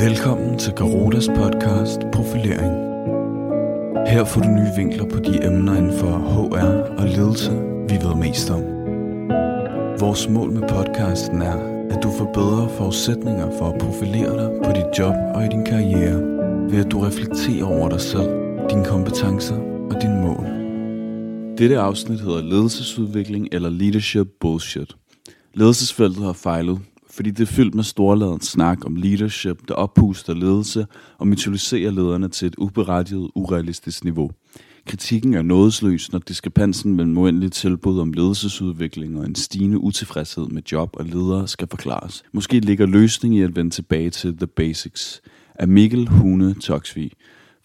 Velkommen til Garotas podcast Profilering. Her får du nye vinkler på de emner inden for HR og ledelse, vi ved mest om. Vores mål med podcasten er, at du får bedre forudsætninger for at profilere dig på dit job og i din karriere, ved at du reflekterer over dig selv, dine kompetencer og dine mål. Dette afsnit hedder Ledelsesudvikling eller Leadership Bullshit. Ledelsesfeltet har fejlet, fordi det er fyldt med storladen snak om leadership, der oppuster ledelse og mytologiserer lederne til et uberettiget, urealistisk niveau. Kritikken er nådesløs, når diskrepansen mellem uendelige tilbud om ledelsesudvikling og en stigende utilfredshed med job og ledere skal forklares. Måske ligger løsningen i at vende tilbage til the basics. Af Mikkel Hune Toksvig.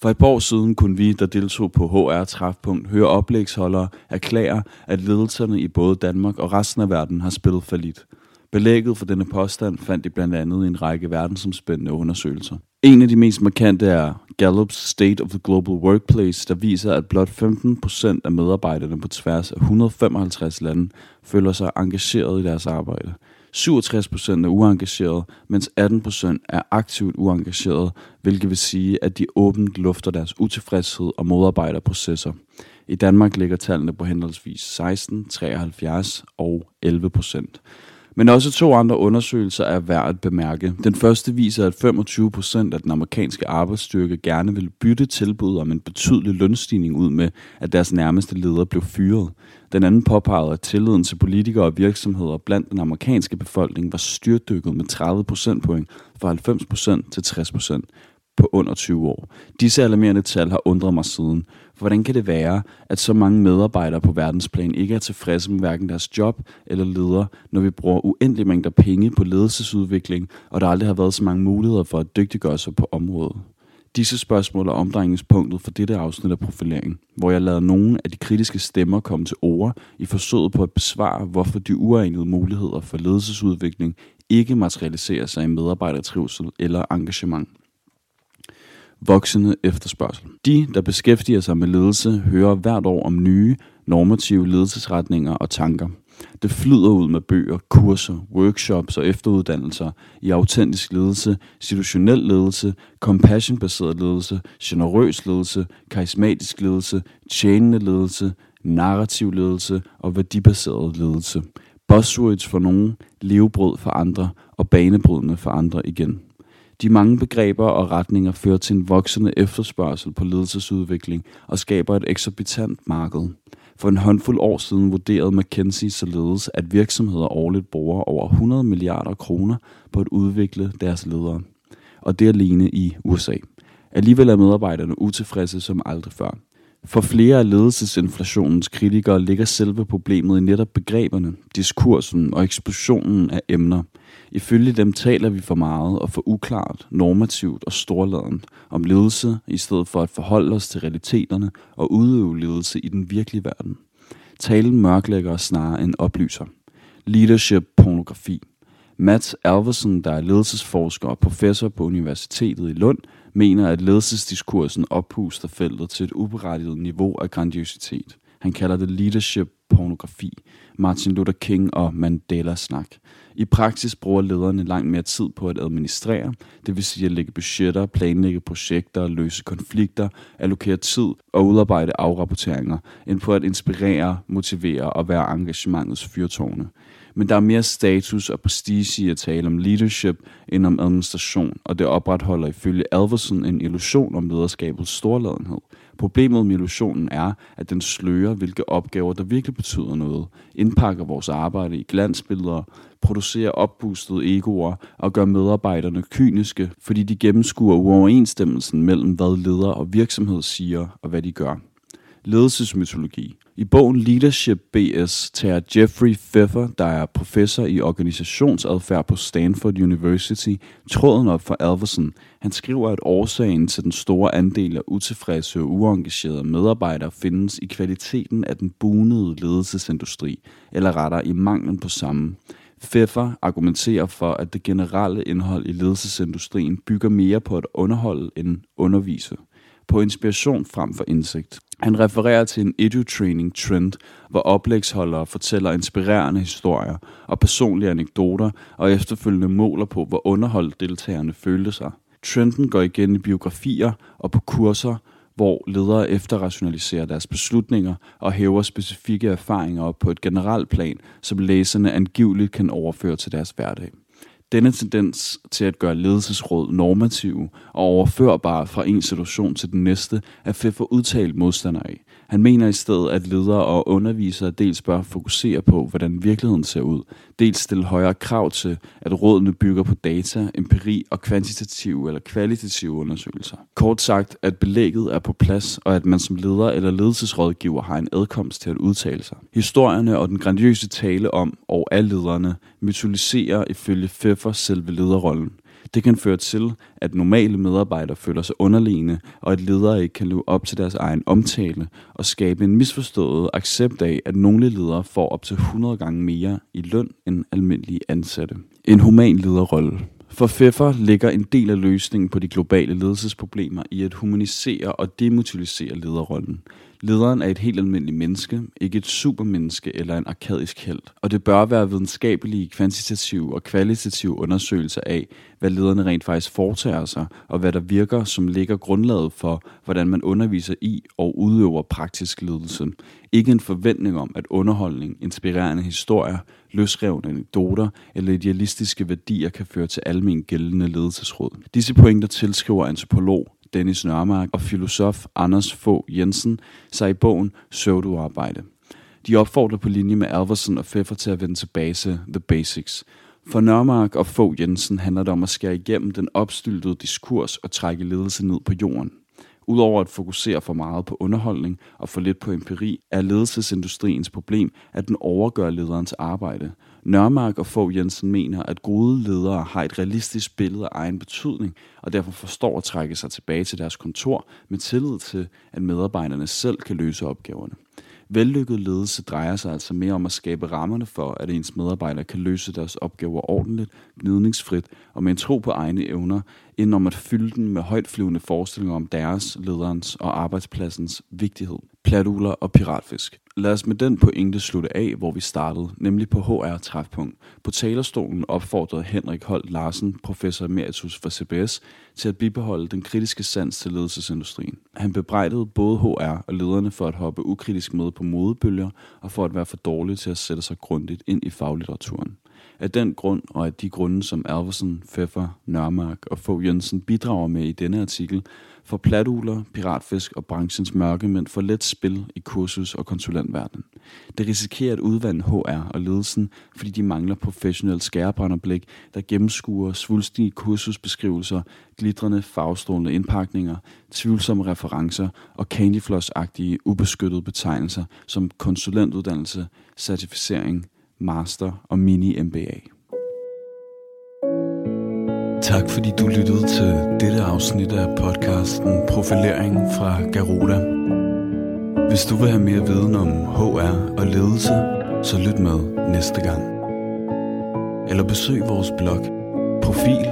For et par år siden kunne vi, der deltog på HR-træfpunkt, høre oplægsholdere erklære, at ledelserne i både Danmark og resten af verden har spillet for lidt. Belægget for denne påstand fandt de blandt andet i en række verdensomspændende undersøgelser. En af de mest markante er Gallup's State of the Global Workplace, der viser, at blot 15% af medarbejderne på tværs af 155 lande føler sig engageret i deres arbejde. 67% er uengageret, mens 18% er aktivt uengageret, hvilket vil sige, at de åbent lufter deres utilfredshed og modarbejder processer. I Danmark ligger tallene på henholdsvis 16, 73 og 11 procent. Men også to andre undersøgelser er værd at bemærke. Den første viser, at 25 procent af den amerikanske arbejdsstyrke gerne vil bytte tilbud om en betydelig lønstigning ud med, at deres nærmeste leder blev fyret. Den anden påpegede, at tilliden til politikere og virksomheder blandt den amerikanske befolkning var styrtdykket med 30 procentpoint fra 90 procent til 60 procent på under 20 år. Disse alarmerende tal har undret mig siden. For hvordan kan det være, at så mange medarbejdere på verdensplan ikke er tilfredse med hverken deres job eller leder, når vi bruger uendelige mængder penge på ledelsesudvikling, og der aldrig har været så mange muligheder for at dygtiggøre sig på området? Disse spørgsmål er omdrejningspunktet for dette afsnit af profilering, hvor jeg lader nogle af de kritiske stemmer komme til ord i forsøget på at besvare, hvorfor de uegnede muligheder for ledelsesudvikling ikke materialiserer sig i medarbejdertrivsel eller engagement voksende efterspørgsel. De, der beskæftiger sig med ledelse, hører hvert år om nye, normative ledelsesretninger og tanker. Det flyder ud med bøger, kurser, workshops og efteruddannelser i autentisk ledelse, situationel ledelse, compassion-baseret ledelse, generøs ledelse, karismatisk ledelse, tjenende ledelse, narrativ ledelse og værdibaseret ledelse. Buzzwords for nogen, levebrød for andre og banebrydende for andre igen. De mange begreber og retninger fører til en voksende efterspørgsel på ledelsesudvikling og skaber et eksorbitant marked. For en håndfuld år siden vurderede McKinsey således, at virksomheder årligt bruger over 100 milliarder kroner på at udvikle deres ledere. Og det alene i USA. Alligevel er medarbejderne utilfredse som aldrig før. For flere af ledelsesinflationens kritikere ligger selve problemet i netop begreberne, diskursen og eksplosionen af emner – Ifølge dem taler vi for meget og for uklart, normativt og storladent om ledelse, i stedet for at forholde os til realiteterne og udøve ledelse i den virkelige verden. Talen mørklægger snarere end oplyser. Leadership pornografi. Matt Alverson, der er ledelsesforsker og professor på Universitetet i Lund, mener, at ledelsesdiskursen oppuster feltet til et uberettiget niveau af grandiositet. Han kalder det leadership pornografi, Martin Luther King og Mandela snak. I praksis bruger lederne langt mere tid på at administrere, det vil sige at lægge budgetter, planlægge projekter, løse konflikter, allokere tid og udarbejde afrapporteringer, end på at inspirere, motivere og være engagementets fyrtårne. Men der er mere status og prestige i at tale om leadership end om administration, og det opretholder ifølge Alverson en illusion om lederskabets storladenhed. Problemet med illusionen er, at den slører, hvilke opgaver, der virkelig betyder noget, indpakker vores arbejde i glansbilleder, producerer opbustede egoer og gør medarbejderne kyniske, fordi de gennemskuer uoverensstemmelsen mellem, hvad leder og virksomhed siger og hvad de gør. Ledelsesmytologi. I bogen Leadership BS tager Jeffrey Pfeffer, der er professor i organisationsadfærd på Stanford University, tråden op for Alverson. Han skriver, at årsagen til den store andel af utilfredse og uengagerede medarbejdere findes i kvaliteten af den bunede ledelsesindustri, eller rettere i manglen på samme. Pfeffer argumenterer for, at det generelle indhold i ledelsesindustrien bygger mere på at underholde end undervise på inspiration frem for indsigt. Han refererer til en edu-training trend, hvor oplægsholdere fortæller inspirerende historier og personlige anekdoter, og efterfølgende måler på, hvor underholdt deltagerne følte sig. Trenden går igen i biografier og på kurser, hvor ledere efterrationaliserer deres beslutninger og hæver specifikke erfaringer op på et generelt plan, som læserne angiveligt kan overføre til deres hverdag. Denne tendens til at gøre ledelsesråd normative og overførbare fra en situation til den næste er for udtalt modstander af. Han mener i stedet, at ledere og undervisere dels bør fokusere på, hvordan virkeligheden ser ud, dels stille højere krav til, at rådene bygger på data, empiri og kvantitative eller kvalitative undersøgelser. Kort sagt, at belægget er på plads, og at man som leder eller ledelsesrådgiver har en adkomst til at udtale sig. Historierne og den grandiøse tale om og af lederne mytoliserer ifølge Pfeffer selve lederrollen. Det kan føre til, at normale medarbejdere føler sig underlegne, og at ledere ikke kan leve op til deres egen omtale, og skabe en misforstået accept af, at nogle ledere får op til 100 gange mere i løn end almindelige ansatte. En human lederrolle. For Pfeffer ligger en del af løsningen på de globale ledelsesproblemer i at humanisere og demotivisere lederrollen. Lederen er et helt almindeligt menneske, ikke et supermenneske eller en arkadisk held. Og det bør være videnskabelige, kvantitative og kvalitative undersøgelser af, hvad lederne rent faktisk foretager sig, og hvad der virker, som ligger grundlaget for, hvordan man underviser i og udøver praktisk ledelse. Ikke en forventning om, at underholdning, inspirerende historier, løsrevne anekdoter eller idealistiske værdier kan føre til almen gældende ledelsesråd. Disse pointer tilskriver antropolog Dennis Nørmark og filosof Anders Få Jensen sig i bogen Søvduarbejde. De opfordrer på linje med Alverson og Pfeffer til at vende tilbage til The Basics. For Nørmark og Få Jensen handler det om at skære igennem den opstyltede diskurs og trække ledelse ned på jorden. Udover at fokusere for meget på underholdning og for lidt på empiri, er ledelsesindustriens problem, at den overgør lederens arbejde. Nørmark og Fogh Jensen mener, at gode ledere har et realistisk billede af egen betydning, og derfor forstår at trække sig tilbage til deres kontor med tillid til, at medarbejderne selv kan løse opgaverne. Vellykket ledelse drejer sig altså mere om at skabe rammerne for, at ens medarbejdere kan løse deres opgaver ordentligt, gnidningsfrit og med en tro på egne evner, end om at fylde den med højtflyvende forestillinger om deres, lederens og arbejdspladsens vigtighed. Platuler og piratfisk. Lad os med den pointe slutte af, hvor vi startede, nemlig på HR Træfpunkt. På talerstolen opfordrede Henrik Holt Larsen, professor emeritus for CBS, til at bibeholde den kritiske sans til ledelsesindustrien. Han bebrejdede både HR og lederne for at hoppe ukritisk med på modebølger og for at være for dårlige til at sætte sig grundigt ind i faglitteraturen. Af den grund og af de grunde, som Alversen, Pfeffer, Nørmark og Fogh Jensen bidrager med i denne artikel, får platuler, piratfisk og branchens mørkemænd for let spil i kursus- og konsulentverdenen. Det risikerer at udvande HR og ledelsen, fordi de mangler professionelt skærebrænderblik, der gennemskuer svulstige kursusbeskrivelser, glitrende farvestrålende indpakninger, tvivlsomme referencer og candyfloss-agtige ubeskyttede betegnelser som konsulentuddannelse, certificering, master og mini-MBA. Tak fordi du lyttede til dette afsnit af podcasten Profilering fra Garuda. Hvis du vil have mere viden om HR og ledelse, så lyt med næste gang. Eller besøg vores blog Profil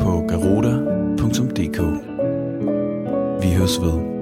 på garuda.dk. Vi høres ved.